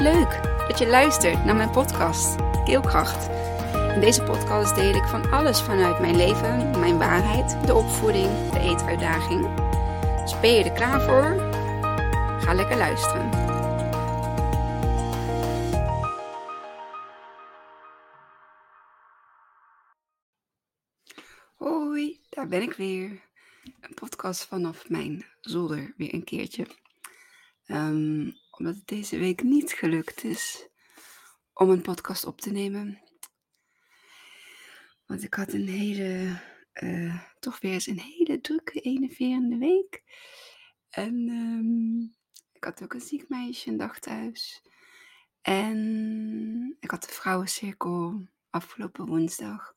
Leuk dat je luistert naar mijn podcast Keelkracht. In deze podcast deel ik van alles vanuit mijn leven, mijn waarheid, de opvoeding, de eetuitdaging. Dus ben je er klaar voor? Ga lekker luisteren. Hoi, daar ben ik weer. Een podcast vanaf mijn zolder weer een keertje. Um, omdat het deze week niet gelukt is om een podcast op te nemen. Want ik had een hele, uh, toch weer eens een hele drukke, enerverende week. En um, ik had ook een ziek meisje een dag thuis. En ik had de vrouwencirkel afgelopen woensdag.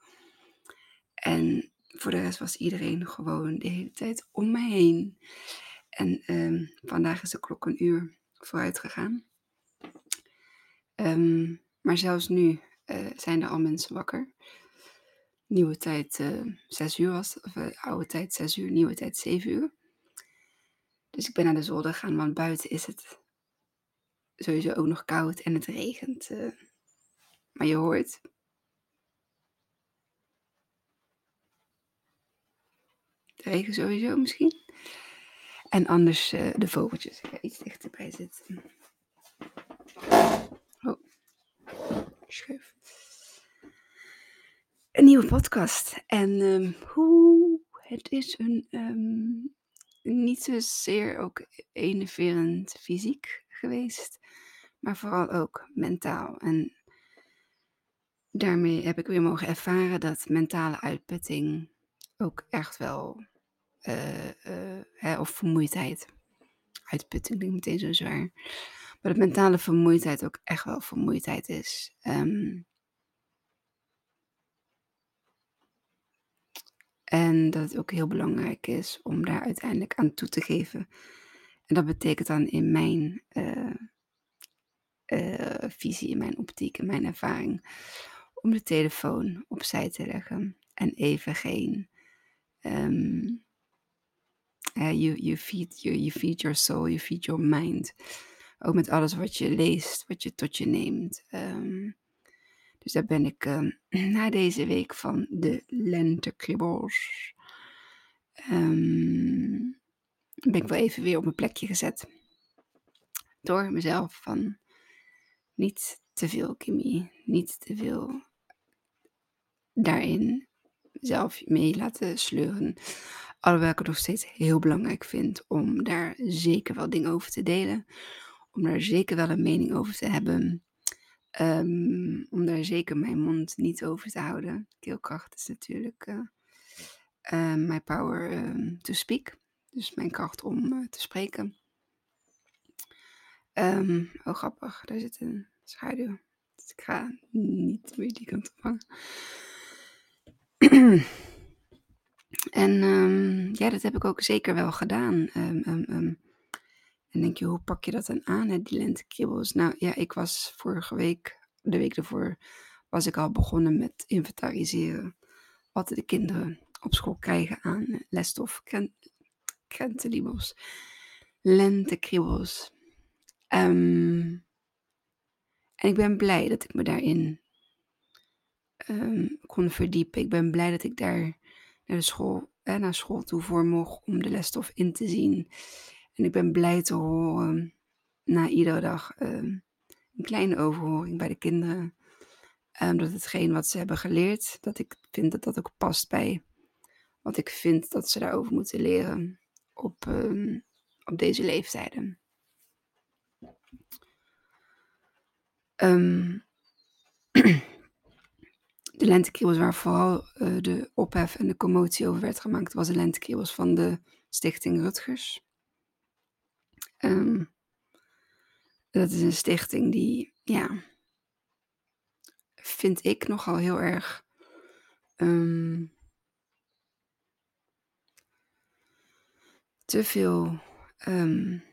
En voor de rest was iedereen gewoon de hele tijd om me heen. En um, vandaag is de klok een uur vooruit gegaan. Um, maar zelfs nu uh, zijn er al mensen wakker. Nieuwe tijd uh, 6 uur was, of uh, oude tijd 6 uur, nieuwe tijd 7 uur. Dus ik ben naar de zolder gegaan, want buiten is het sowieso ook nog koud en het regent. Maar je hoort. De regen sowieso misschien. En anders uh, de vogeltjes. Ik iets dichterbij zitten. Oh, schuif. Een nieuwe podcast. En um, hoe, het is een um, niet zozeer ook enerverend fysiek geweest, maar vooral ook mentaal. En daarmee heb ik weer mogen ervaren dat mentale uitputting ook echt wel hè, of vermoeidheid. Uitputting klinkt meteen zo zwaar. Maar dat mentale vermoeidheid ook echt wel vermoeidheid is. Um, en dat het ook heel belangrijk is om daar uiteindelijk aan toe te geven. En dat betekent dan in mijn uh, visie, in mijn optiek, in mijn ervaring, om de telefoon opzij te leggen en even geen um, You, you, feed, you, you feed your soul, you feed your mind. Ook met alles wat je leest, wat je tot je neemt. Um, dus daar ben ik um, na deze week van de lentekribbels. Um, ben ik wel even weer op mijn plekje gezet. Door mezelf van niet te veel chemie, niet te veel daarin zelf mee laten sleuren. Alhoewel ik het nog steeds heel belangrijk vind om daar zeker wel dingen over te delen. Om daar zeker wel een mening over te hebben. Um, om daar zeker mijn mond niet over te houden. Keelkracht is natuurlijk uh, uh, my power um, to speak. Dus mijn kracht om uh, te spreken. Um, oh grappig, daar zit een schaduw. Dus ik ga niet meer die kant op hangen. En um, ja, dat heb ik ook zeker wel gedaan. Um, um, en denk je, hoe pak je dat dan aan, hè, die lentekribbels? Nou ja, ik was vorige week, de week ervoor, was ik al begonnen met inventariseren. Wat de kinderen op school krijgen aan lesstof, krentenliebels, lentekribbels. en ik ben blij dat ik me daarin kon verdiepen. Ik ben blij dat ik daar naar, de school, eh, naar school toe voor mocht om de lesstof in te zien. En ik ben blij te horen na iedere dag uh, een kleine overhoring bij de kinderen. Um, dat hetgeen wat ze hebben geleerd, dat ik vind dat dat ook past bij wat ik vind dat ze daarover moeten leren op, um, op deze leeftijden. Um, de lentekriebels waar vooral uh, de ophef en de commotie over werd gemaakt, was de lentekriebels van de stichting Rutgers. Um, dat is een stichting die, ja, vind ik nogal heel erg um, te veel um,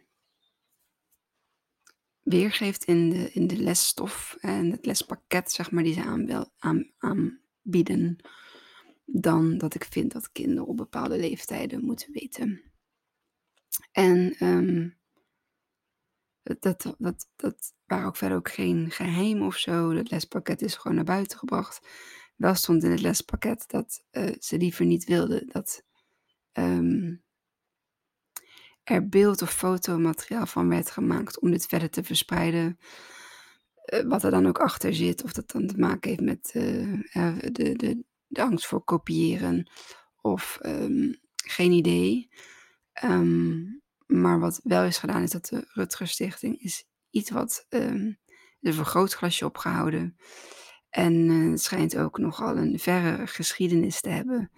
weergeeft in de, in de lesstof en het lespakket, zeg maar, die ze aan, aan, aanbieden, dan dat ik vind dat kinderen op bepaalde leeftijden moeten weten. En um, dat, dat, dat waren ook verder ook geen geheim of zo. Het lespakket is gewoon naar buiten gebracht. Wel stond in het lespakket dat uh, ze liever niet wilden dat um, er beeld- of fotomateriaal van werd gemaakt om dit verder te verspreiden. Uh, wat er dan ook achter zit, of dat dan te maken heeft met uh, de, de, de angst voor kopiëren of um, geen idee. Um, maar wat wel is gedaan is dat de Rutger Stichting is iets wat um, een vergrootglasje opgehouden. En uh, het schijnt ook nogal een verre geschiedenis te hebben.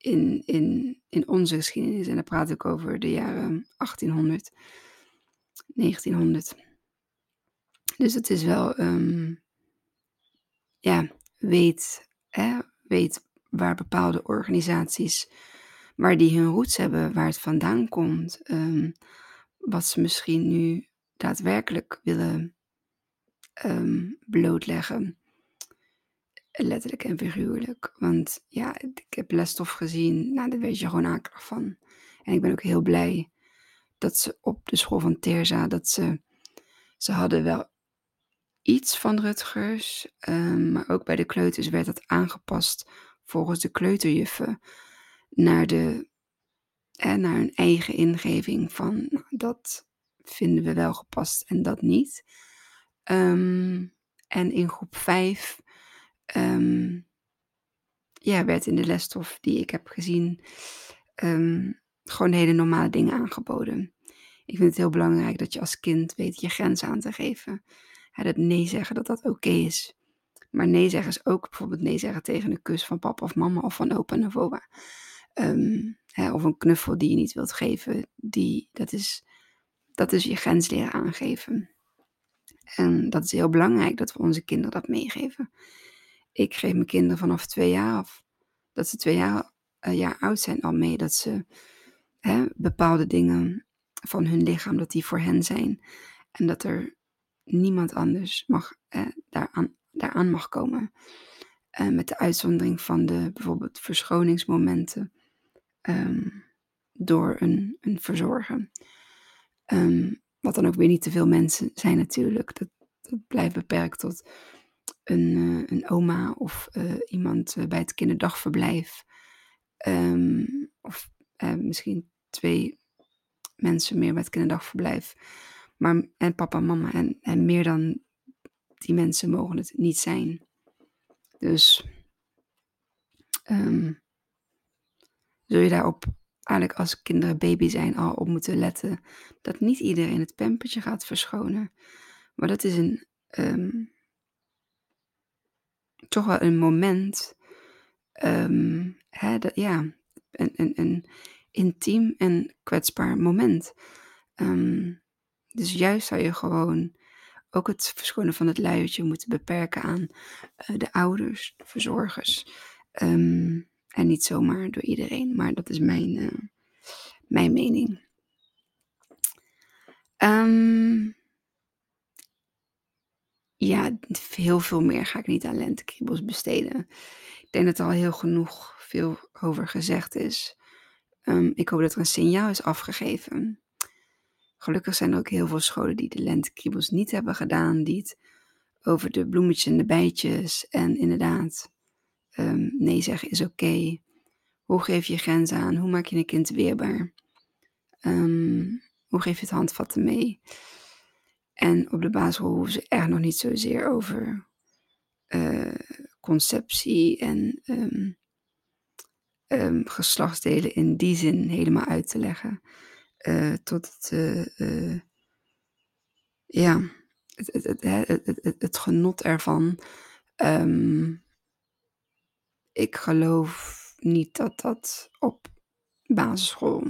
In, in, in onze geschiedenis. En dan praat ik over de jaren 1800, 1900. Dus het is wel, um, ja, weet, hè, weet waar bepaalde organisaties, waar die hun roots hebben, waar het vandaan komt, um, wat ze misschien nu daadwerkelijk willen um, blootleggen. Letterlijk en figuurlijk. Want ja, ik heb lesstof gezien. Nou, daar weet je gewoon akelig van. En ik ben ook heel blij dat ze op de school van Terza, dat ze, ze hadden wel iets van Rutgers, um, maar ook bij de kleuters werd dat aangepast volgens de kleuterjuffen naar, de, eh, naar hun eigen ingeving van nou, dat vinden we wel gepast en dat niet. Um, en in groep 5 um, ja, werd in de lesstof die ik heb gezien um, gewoon hele normale dingen aangeboden. Ik vind het heel belangrijk dat je als kind weet je grenzen aan te geven. Dat nee zeggen, dat dat oké is. Maar nee zeggen is ook bijvoorbeeld nee zeggen tegen een kus van papa of mama of van opa of oma. Hè, of een knuffel die je niet wilt geven. Die, dat, is, dat is je grens leren aangeven. En dat is heel belangrijk dat we onze kinderen dat meegeven. Ik geef mijn kinderen vanaf twee jaar af. Dat ze twee jaar, uh, jaar oud zijn al mee. Dat ze hè, bepaalde dingen van hun lichaam, dat die voor hen zijn. En dat er niemand anders mag, eh, daaraan, daaraan mag komen. Uh, met de uitzondering van de bijvoorbeeld verschoningsmomenten um, door een, een verzorger. Um, wat dan ook weer niet te veel mensen zijn natuurlijk. Dat, dat blijft beperkt tot een, uh, een oma of uh, iemand uh, bij het kinderdagverblijf. Um, of misschien twee mensen meer bij het kinderdagverblijf. Maar, en papa en mama. En, en meer dan die mensen mogen het niet zijn. Dus um, zul je daarop eigenlijk als kinderen baby zijn al op moeten letten. Dat niet iedereen het pampertje gaat verschonen. Maar dat is een, um, toch wel een moment. Um, hè, ja, een, een, een intiem en kwetsbaar moment. Um, dus juist zou je gewoon ook het verschonen van het luiertje moeten beperken aan uh, de ouders, de verzorgers. Um, en niet zomaar door iedereen, maar dat is mijn, uh, mijn mening. Ja, heel veel meer ga ik niet aan lentekriebels besteden. Ik denk dat er al heel genoeg veel over gezegd is. Um, ik hoop dat er een signaal is afgegeven. Gelukkig zijn er ook heel veel scholen die de lentekriebels niet hebben gedaan, die het over de bloemetjes en de bijtjes en inderdaad um, nee zeggen is oké. Hoe geef je grenzen aan? Hoe maak je een kind weerbaar? Um, hoe geef je het handvatten mee? En op de basisschool hoeven ze echt nog niet zozeer over uh, conceptie en um, um, geslachtsdelen in die zin helemaal uit te leggen. Uh, tot het, uh, ja, het, het, het, het, genot ervan. Um, ik geloof niet dat dat op basisschool.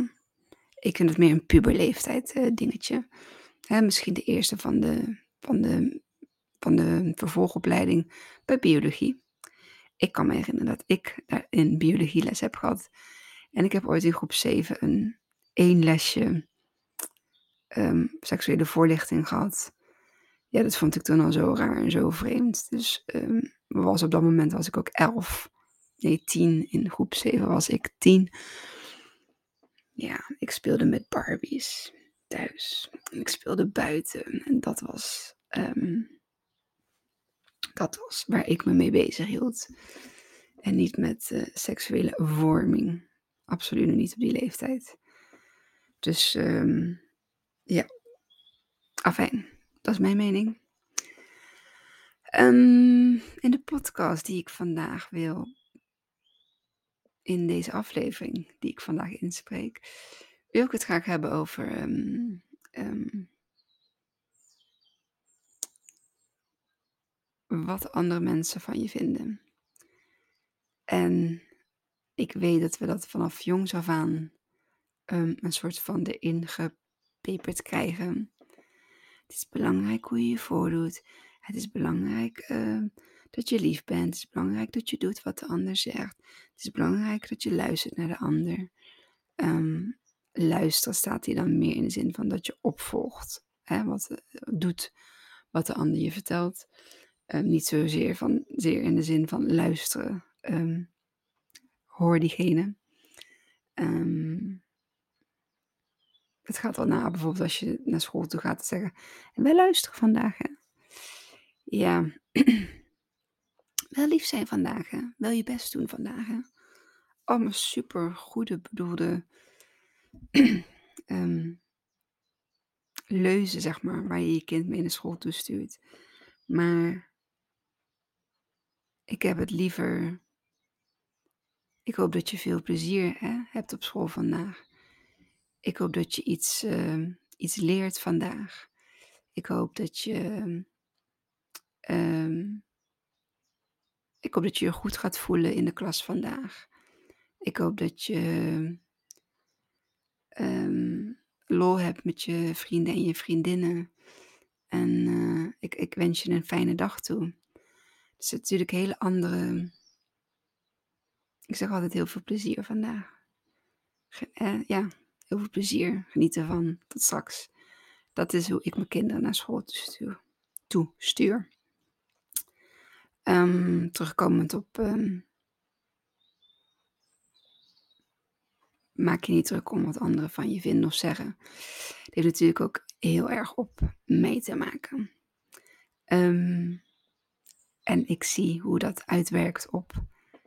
Ik vind het meer een puberleeftijd dingetje. Misschien de eerste van de, van, de, van de vervolgopleiding bij biologie. Ik kan me herinneren dat ik daar in biologieles heb gehad. En ik heb ooit in groep 7 een één lesje um, seksuele voorlichting gehad. Ja, dat vond ik toen al zo raar en zo vreemd. Dus um, was op dat moment was ik ook elf. Nee, tien. In groep 7 was ik tien. Ja, ik speelde met Barbies thuis. En ik speelde buiten en dat was, ehm, dat was waar ik me mee bezig hield. En niet met uh, seksuele vorming. Absoluut niet op die leeftijd. Dus um, ja, afijn, dat is mijn mening. Um, in de podcast die ik vandaag wil, in deze aflevering die ik vandaag inspreek, wil ik het graag hebben over um, um, wat andere mensen van je vinden. En ik weet dat we dat vanaf jongs af aan um, een soort van erin gepeperd krijgen. Het is belangrijk hoe je je voordoet. Het is belangrijk dat je lief bent. Het is belangrijk dat je doet wat de ander zegt. Het is belangrijk dat je luistert naar de ander. Um, luisteren staat hier dan meer in de zin van dat je opvolgt. Hè, wat uh, doet wat de ander je vertelt. Um, niet zozeer van, zeer in de zin van luisteren. Um, hoor diegene. Um, het gaat wel na, bijvoorbeeld als je naar school toe gaat te zeggen. En wij luisteren vandaag. Hè? Ja, wel lief zijn vandaag. Hè? Wel je best doen vandaag. Allemaal super goede bedoelde um, leuzen, zeg maar, waar je je kind mee naar school toestuurt. Maar ik heb het liever. Ik hoop dat je veel plezier hè, hebt op school vandaag. Ik hoop dat je iets, uh, iets leert vandaag. Ik hoop dat je. Um, ik hoop dat je je goed gaat voelen in de klas vandaag. Ik hoop dat je um, lol hebt met je vrienden en je vriendinnen. En uh, ik, ik wens je een fijne dag toe. Het is natuurlijk hele andere. Ik zeg altijd heel veel plezier vandaag. Uh, ja, heel veel plezier. Geniet ervan. Tot straks. Dat is hoe ik mijn kinderen naar school. Toe stuur. Um, terugkomend op. Um, maak je niet druk om wat anderen van je vinden of zeggen. Dit heeft natuurlijk ook heel erg op mee te maken. Um, en ik zie hoe dat uitwerkt op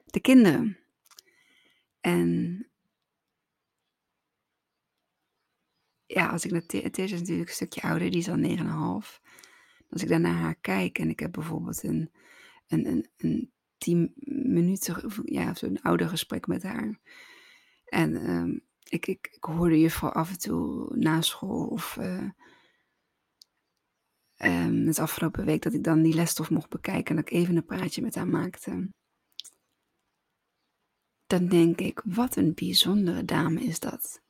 de kinderen. En ja, als ik het is natuurlijk een stukje ouder, die is al 9,5. Als ik dan naar haar kijk en ik heb bijvoorbeeld een, een, een, een tien minuten, ja, zo'n ouder gesprek met haar. En um, ik, ik, ik hoorde juffrouw af en toe na school of uh, het afgelopen week dat ik dan die lesstof mocht bekijken en dat ik even een praatje met haar maakte. Dan denk ik, wat een bijzondere dame is dat.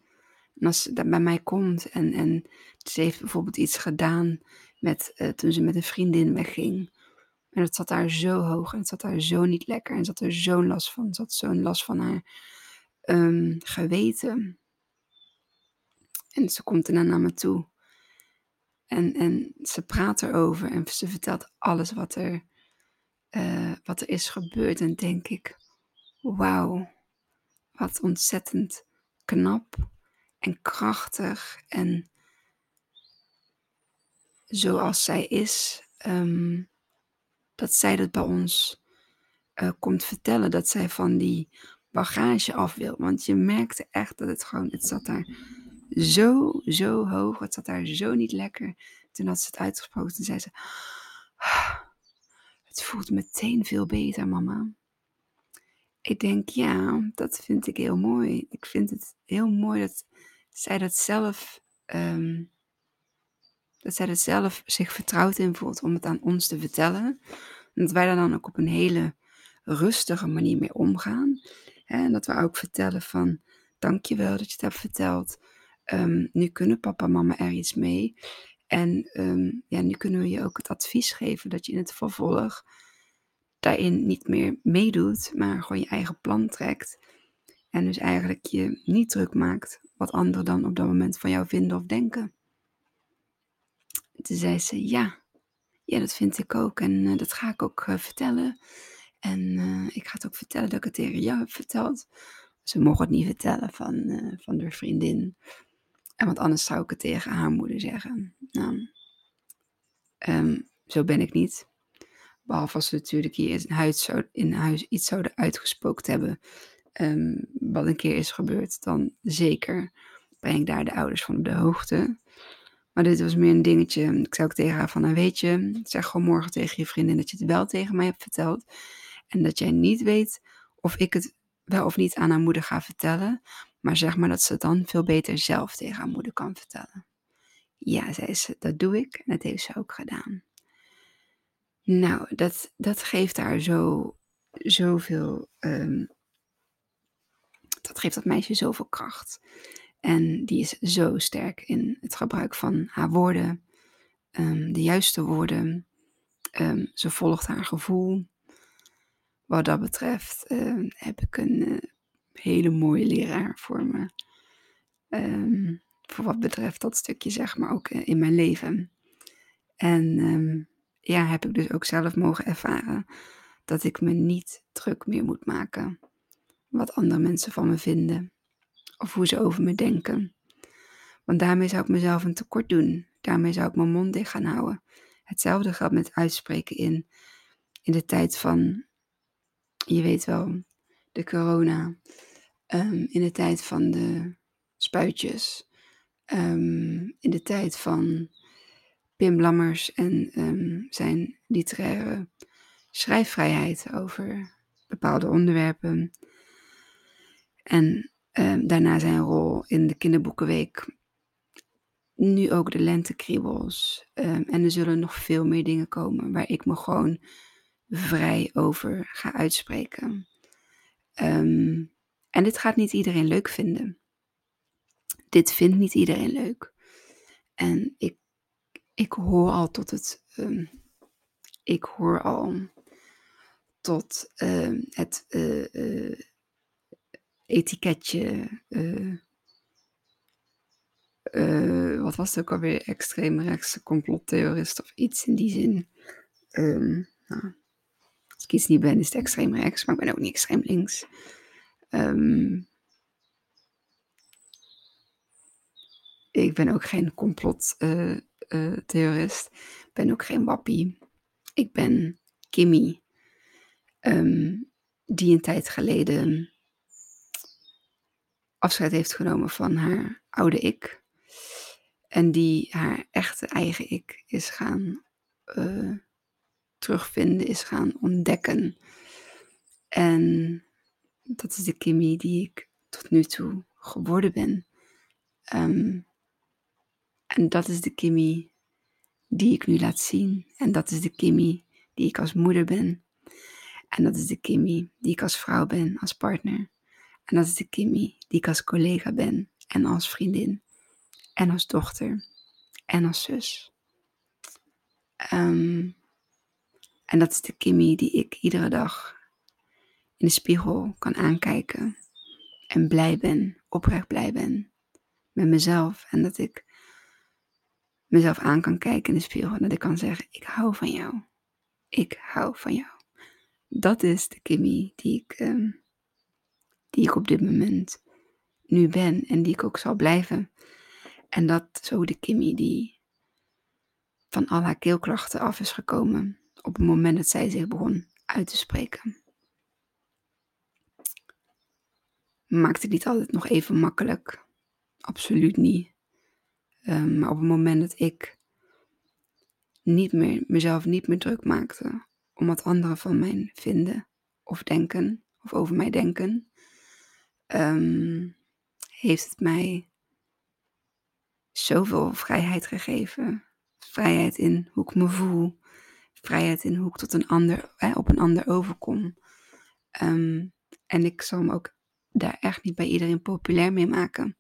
En als ze bij mij komt en, en ze heeft bijvoorbeeld iets gedaan met, uh, toen ze met een vriendin wegging. En het zat daar zo hoog en het zat daar zo niet lekker en had er zo'n last van. Had zo'n last van haar um, geweten. En ze komt daarna naar me toe. En, en ze praat erover en ze vertelt alles wat er, uh, wat er is gebeurd. En denk ik, wauw, wat ontzettend knap en krachtig. En zoals zij is, um, dat zij dat bij ons uh, komt vertellen. Dat zij van die bagage af wil. Want je merkte echt dat het gewoon, het zat daar zo, zo hoog. Het zat daar zo niet lekker. Toen had ze het uitgesproken. Toen zei ze, ah, het voelt meteen veel beter, mama. Ik denk, ja, dat vind ik heel mooi. Ik vind het heel mooi dat zij dat zelf, um, dat zij dat zelf zich vertrouwd in voelt om het aan ons te vertellen. En dat wij daar dan ook op een hele rustige manier mee omgaan. En dat we ook vertellen van, dankjewel dat je het hebt verteld. Um, nu kunnen papa en mama er iets mee. En um, ja, nu kunnen we je ook het advies geven dat je in het vervolg daarin niet meer meedoet, maar gewoon je eigen plan trekt. En dus eigenlijk je niet druk maakt wat anderen dan op dat moment van jou vinden of denken. Toen zei ze, ja, ja dat vind ik ook en uh, dat ga ik ook uh, vertellen. En uh, ik ga het ook vertellen dat ik het tegen jou heb verteld. Ze mocht het niet vertellen van, van haar vriendin. En want anders zou ik het tegen haar moeder zeggen. Nou, ehm, zo ben ik niet. Behalve als ze natuurlijk hier in huis, zou, in huis iets zouden uitgespookt hebben. Ehm, wat een keer is gebeurd, dan zeker breng ik daar de ouders van op de hoogte. Maar dit was meer een dingetje. Ik zou ook tegen haar van, nou weet je, zeg gewoon morgen tegen je vriendin dat je het wel tegen mij hebt verteld. En dat jij niet weet of ik het wel of niet aan haar moeder ga vertellen. Maar zeg maar dat ze het dan veel beter zelf tegen haar moeder kan vertellen. Ja, zei ze, dat doe ik. En dat heeft ze ook gedaan. Nou, dat, dat geeft haar zo, zoveel. Um, dat geeft dat meisje zoveel kracht. En die is zo sterk in het gebruik van haar woorden, um, de juiste woorden. Um, ze volgt haar gevoel. Wat dat betreft uh, heb ik een uh, hele mooie leraar voor me. Um, voor wat betreft dat stukje, zeg maar, ook in mijn leven. En ja, heb ik dus ook zelf mogen ervaren dat ik me niet druk meer moet maken. Wat andere mensen van me vinden. Of hoe ze over me denken. Want daarmee zou ik mezelf een tekort doen. Daarmee zou ik mijn mond dicht gaan houden. Hetzelfde geldt met uitspreken in, in de tijd van, je weet wel, de corona. Um, in de tijd van de spuitjes. Um, in de tijd van Pim Lammers en um, zijn literaire schrijfvrijheid over bepaalde onderwerpen. En daarna zijn rol in de kinderboekenweek. Nu ook de lentekriebels. En er zullen nog veel meer dingen komen waar ik me gewoon vrij over ga uitspreken. en dit gaat niet iedereen leuk vinden. Dit vindt niet iedereen leuk. En ik ik hoor al tot het. Um, ik hoor al tot uh, het uh, uh, etiketje. wat was het ook alweer? Extreemrechtse complottheorist of iets in die zin. Um, ik iets niet ben, is extreem rechts, maar ik ben ook niet extreem links. Um, ik ben ook geen complot uh, theorist. Ik ben ook geen wappie. Ik ben Kimmy. Ehm, die een tijd geleden afscheid heeft genomen van haar oude ik. En die haar echte eigen ik is gaan uh, terugvinden, is gaan ontdekken. En dat is de Kimmy die ik tot nu toe geworden ben. Um, en dat is de Kimmy die ik nu laat zien. En dat is de Kimmy die ik als moeder ben. En dat is de Kimmy die ik als vrouw ben, als partner. En dat is de Kimmy die ik als collega ben en als vriendin. En als dochter. En als zus. Um, en dat is de Kimmy die ik iedere dag in de spiegel kan aankijken. En blij ben, oprecht blij ben met mezelf. En dat ik mezelf aan kan kijken in de spiegel en dat ik kan zeggen: Ik hou van jou. Ik hou van jou. Dat is de Kimmy die ik, ehm, die ik op dit moment nu ben en die ik ook zal blijven. En dat zo de Kimmy die van al haar keelklachten af is gekomen op het moment dat zij zich begon uit te spreken. Maakt het niet altijd nog even makkelijk. Absoluut niet. Um, maar op het moment dat ik niet meer, mezelf niet meer druk maakte om wat anderen van mij vinden of denken, of over mij denken, um, heeft het mij zoveel vrijheid gegeven. Vrijheid in hoe ik me voel, vrijheid in hoe ik tot een ander, eh, op een ander overkom. Um, en ik zal me ook daar echt niet bij iedereen populair mee maken.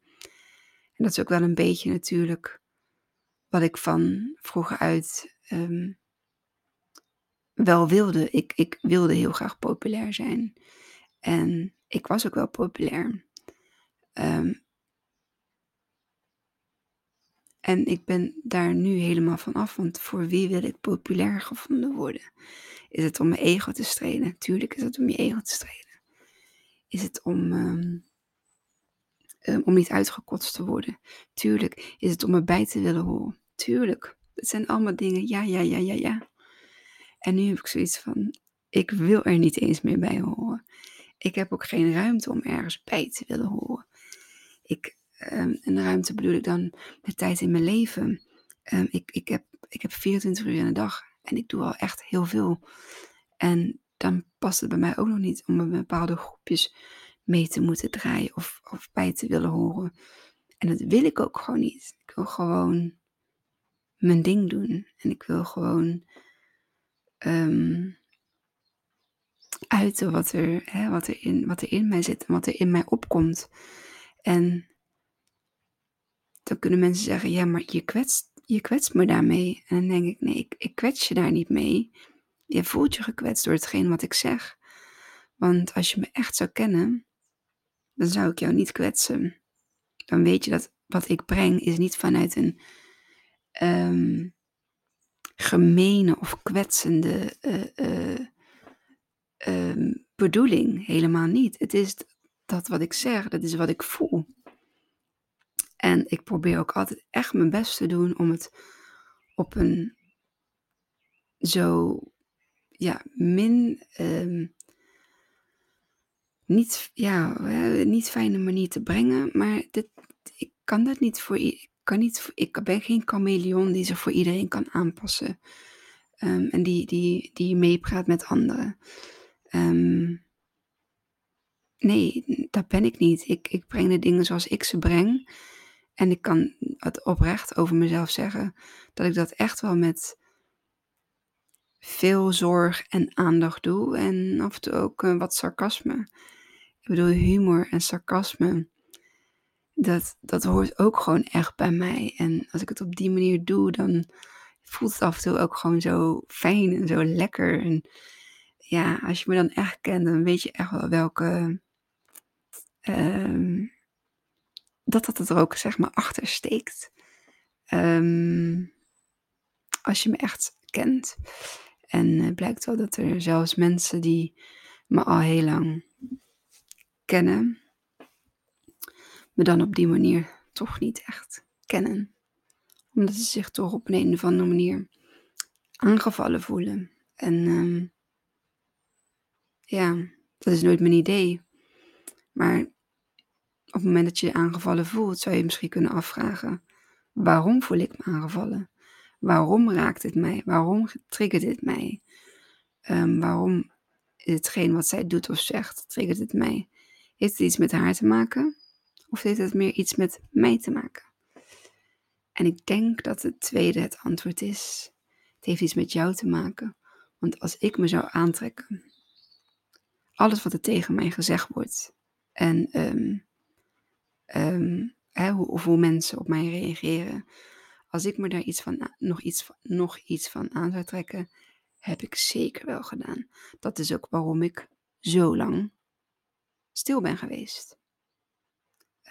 En dat is ook wel een beetje natuurlijk wat ik van vroeger uit um, wel wilde. Ik, ik wilde heel graag populair zijn. En ik was ook wel populair. Um, en ik ben daar nu helemaal van af, want voor wie wil ik populair gevonden worden? Is het om mijn ego te strijden? Tuurlijk is het om je ego te strijden. Is het om um, ehm, om niet uitgekotst te worden. Tuurlijk is het om erbij te willen horen. Tuurlijk. Het zijn allemaal dingen, ja, ja, ja, ja, ja. En nu heb ik zoiets van, ik wil er niet eens meer bij horen. Ik heb ook geen ruimte om ergens bij te willen horen. Ik, um, en ruimte bedoel ik dan met tijd in mijn leven. Um, ik, ik, heb, ik heb 24 uur in de dag en ik doe al echt heel veel. En dan past het bij mij ook nog niet om in bepaalde groepjes mee te moeten draaien of, of bij te willen horen. En dat wil ik ook gewoon niet. Ik wil gewoon mijn ding doen. En ik wil gewoon um, uiten wat er, hè, wat, er in, wat er in mij zit en wat er in mij opkomt. En dan kunnen mensen zeggen, ja, maar je kwetst, je kwetst me daarmee. En dan denk ik, nee, ik, ik kwets je daar niet mee. Je voelt je gekwetst door hetgeen wat ik zeg. Want als je me echt zou kennen, dan zou ik jou niet kwetsen. Dan weet je dat wat ik breng is niet vanuit een um, gemene of kwetsende uh, uh, bedoeling. Helemaal niet. Het is dat wat ik zeg, dat is wat ik voel. En ik probeer ook altijd echt mijn best te doen om het op een zo ja, min um, niet, ja, niet fijne manier te brengen. Maar dit, ik kan dat niet voor ik kan niet, ik ben geen chameleon die zich voor iedereen kan aanpassen. Um, en die, die, die meepraat met anderen. Um, nee, dat ben ik niet. Ik, ik breng de dingen zoals ik ze breng. En ik kan het oprecht over mezelf zeggen dat ik dat echt wel met veel zorg en aandacht doe. En af en toe ook uh, wat sarcasme. Ik bedoel, humor en sarcasme, dat, dat hoort ook gewoon echt bij mij. En als ik het op die manier doe, dan voelt het af en toe ook gewoon zo fijn en zo lekker. En ja, als je me dan echt kent, dan weet je echt wel welke. Um, dat dat er ook zeg maar achter steekt. Um, als je me echt kent. En uh, blijkt wel dat er zelfs mensen die me al heel lang kennen, me dan op die manier toch niet echt kennen. Omdat ze zich toch op een, of andere manier aangevallen voelen. En um, ja, dat is nooit mijn idee. Maar op het moment dat je je aangevallen voelt, zou je misschien kunnen afvragen: waarom voel ik me aangevallen? Waarom raakt het mij? Waarom triggert het mij? Um, waarom hetgeen wat zij doet of zegt, triggert het mij? Heeft het iets met haar te maken? Of heeft het meer iets met mij te maken? En ik denk dat het tweede het antwoord is. Het heeft iets met jou te maken. Want als ik me zou aantrekken, alles wat er tegen mij gezegd wordt, en um, um, hoe, of hoe mensen op mij reageren, als ik me daar iets van, nog, iets van, nog iets van aan zou trekken, heb ik zeker wel gedaan. Dat is ook waarom ik zo lang stil ben geweest.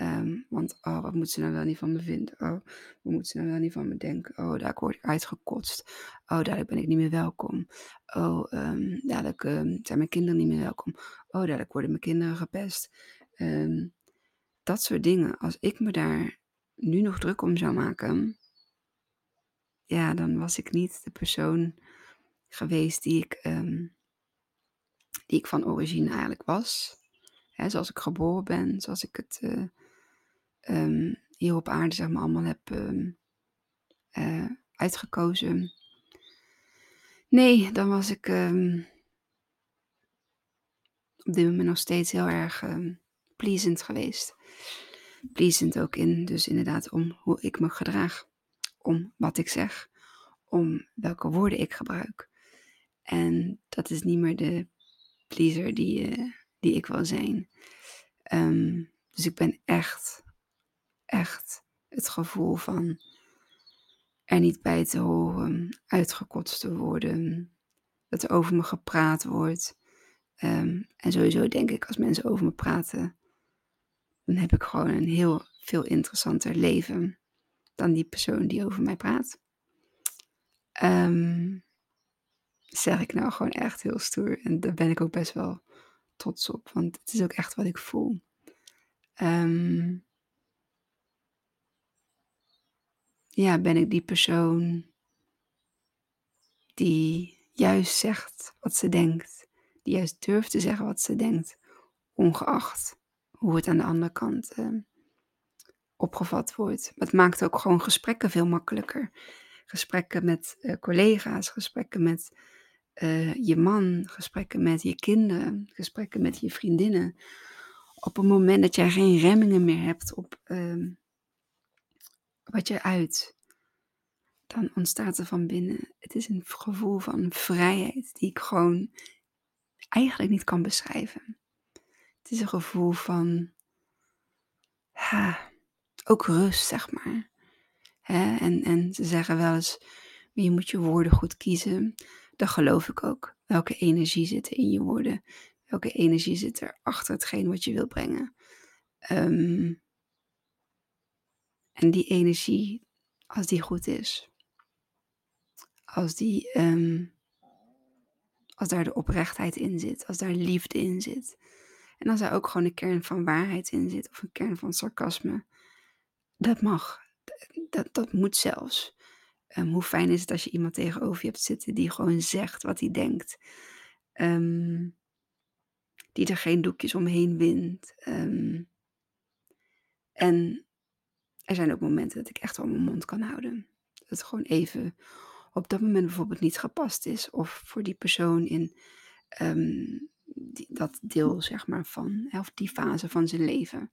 Um, want, oh, wat moet ze nou wel niet van me vinden? Oh, wat moet ze nou wel niet van me denken? Oh, daar word ik uitgekotst. Oh, dadelijk ben ik niet meer welkom. Oh, um, dadelijk zijn mijn kinderen niet meer welkom. Oh, dadelijk worden mijn kinderen gepest. Dat soort dingen. Als ik me daar nu nog druk om zou maken, ja, dan was ik niet de persoon geweest die ik, die ik van origine eigenlijk was. Zoals ik geboren ben, zoals ik het uh, um, hier op aarde zeg maar allemaal heb um, uh, uitgekozen. Nee, dan was ik op dit moment nog steeds heel erg pleasant geweest. Pleasant ook in, dus inderdaad om hoe ik me gedraag, om wat ik zeg, om welke woorden ik gebruik. En dat is niet meer de pleaser die, uh, die ik wil zijn. Um, dus ik ben echt echt het gevoel van er niet bij te horen, uitgekotst te worden, dat er over me gepraat wordt. Um, en sowieso denk ik, als mensen over me praten, dan heb ik gewoon een heel veel interessanter leven dan die persoon die over mij praat. Ehm, zeg ik nou gewoon echt heel stoer. En daar ben ik ook best wel trots op, want het is ook echt wat ik voel. Ehm, ja, ben ik die persoon die juist zegt wat ze denkt, die juist durft te zeggen wat ze denkt, ongeacht hoe het aan de andere kant uh, opgevat wordt. Het maakt ook gewoon gesprekken veel makkelijker. Gesprekken met uh, collega's, gesprekken met uh, je man, gesprekken met je kinderen, gesprekken met je vriendinnen. Op het moment dat jij geen remmingen meer hebt op uh, wat je uit, dan ontstaat er van binnen. Het is een gevoel van vrijheid die ik gewoon eigenlijk niet kan beschrijven. Het is een gevoel van ha, ook rust, zeg maar. En, en ze zeggen wel eens, je moet je woorden goed kiezen. Dat geloof ik ook. Welke energie zit er in je woorden? Welke energie zit er achter hetgeen wat je wil brengen? Um, en die energie, als die goed is, als, die, um, als daar de oprechtheid in zit, als daar liefde in zit, en als er ook gewoon een kern van waarheid in zit, of een kern van sarcasme, dat mag. Dat, dat moet zelfs. Um, hoe fijn is het als je iemand tegenover je hebt zitten die gewoon zegt wat hij denkt. Um, die er geen doekjes omheen wint. Um, en er zijn ook momenten dat ik echt wel mijn mond kan houden. Dat het gewoon even op dat moment bijvoorbeeld niet gepast is. Of voor die persoon in dat deel, zeg maar, van, of die fase van zijn leven.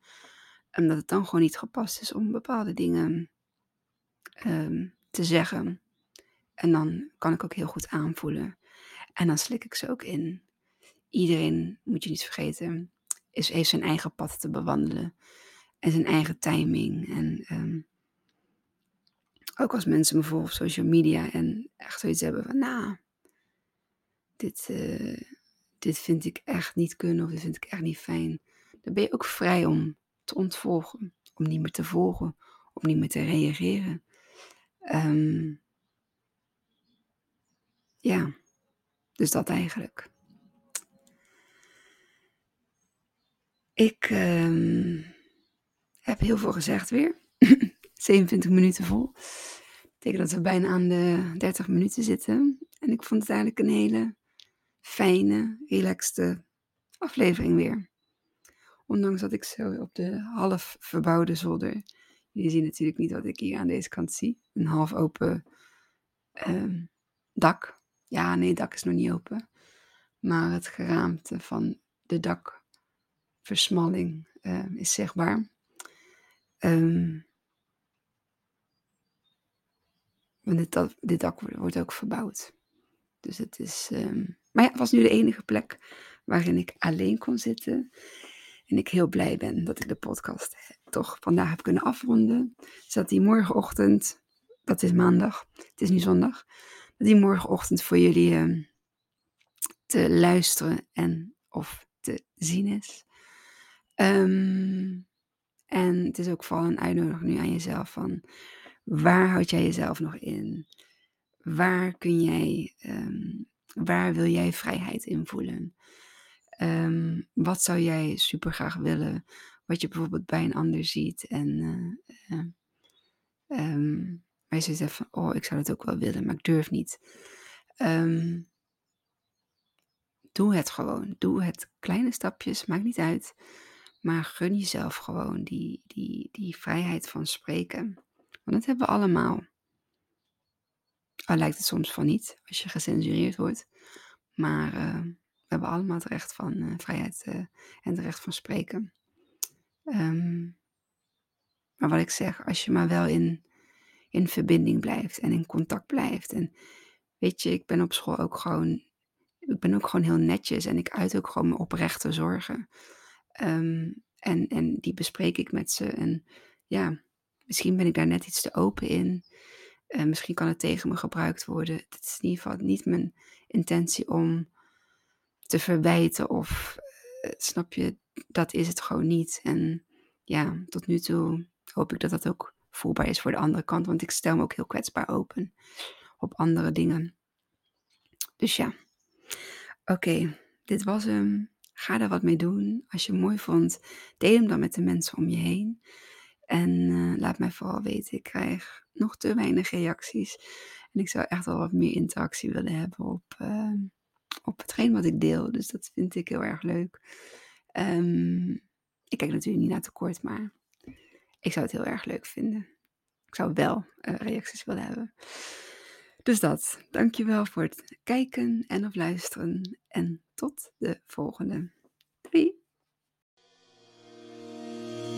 En dat het dan gewoon niet gepast is om bepaalde dingen um, te zeggen. En dan kan ik ook heel goed aanvoelen. En dan slik ik ze ook in. Iedereen, moet je niet vergeten, is, heeft zijn eigen pad te bewandelen. En zijn eigen timing. En um, ook als mensen me volgen op social media en echt zoiets hebben van, nou, dit, uh, dit vind ik echt niet kunnen of dit vind ik echt niet fijn. Dan ben je ook vrij om te ontvolgen, om niet meer te volgen, om niet meer te reageren. Um, ja, dus dat eigenlijk. Ik um, heb heel veel gezegd weer. 27 minuten vol. Dat betekent dat we bijna aan de 30 minuten zitten. En ik vond het eigenlijk een hele fijne, relaxte aflevering weer. Ondanks dat ik zo op de half verbouwde zolder. Jullie zien natuurlijk niet wat ik hier aan deze kant zie. Een half open uh, dak. Ja, nee, dak is nog niet open. Maar het geraamte van de dakversmalling uh, is zichtbaar. Um, dit, dit dak wordt ook verbouwd. Dus het is. Maar ja, het was nu de enige plek waarin ik alleen kon zitten. En ik heel blij ben dat ik de podcast toch vandaag heb kunnen afronden. Zodat die morgenochtend, dat is maandag, het is nu zondag, dat die morgenochtend voor jullie uh, te luisteren en of te zien is. Um, en het is ook vooral een uitnodiging nu aan jezelf van waar houd jij jezelf nog in? Waar kun jij um, Waar wil jij vrijheid in voelen? Um, wat zou jij super graag willen? Wat je bijvoorbeeld bij een ander ziet. En uh, uh, um, je zoiets van, oh, ik zou het ook wel willen, maar ik durf niet. Um, doe het gewoon. Doe het. Kleine stapjes, maakt niet uit. Maar gun jezelf gewoon die, die, die vrijheid van spreken. Want dat hebben we allemaal. Lijkt het soms van niet als je gecensureerd wordt. Maar uh, we hebben allemaal het recht van uh, vrijheid uh, en het recht van spreken. Um, maar wat ik zeg, als je maar wel in, in verbinding blijft en in contact blijft. En weet je, ik ben op school ook gewoon, ik ben ook gewoon heel netjes en ik uit ook gewoon mijn oprechte zorgen. Um, en, en die bespreek ik met ze. En ja, misschien ben ik daar net iets te open in. Uh, misschien kan het tegen me gebruikt worden. Het is in ieder geval niet mijn intentie om te verwijten of uh, snap je, dat is het gewoon niet. En ja, tot nu toe hoop ik dat dat ook voelbaar is voor de andere kant, want ik stel me ook heel kwetsbaar open op andere dingen. Dus ja, oké, dit was hem. Ga er wat mee doen. Als je het mooi vond, deel hem dan met de mensen om je heen. En eh, laat mij vooral weten, ik krijg nog te weinig reacties. En ik zou echt wel wat meer interactie willen hebben op, uh, op hetgeen wat ik deel. Dus dat vind ik heel erg leuk. Um, ik kijk natuurlijk niet naar tekort, maar ik zou het heel erg leuk vinden. Ik zou wel uh, reacties willen hebben. Dus dat. Dankjewel voor het kijken en of luisteren. En tot de volgende.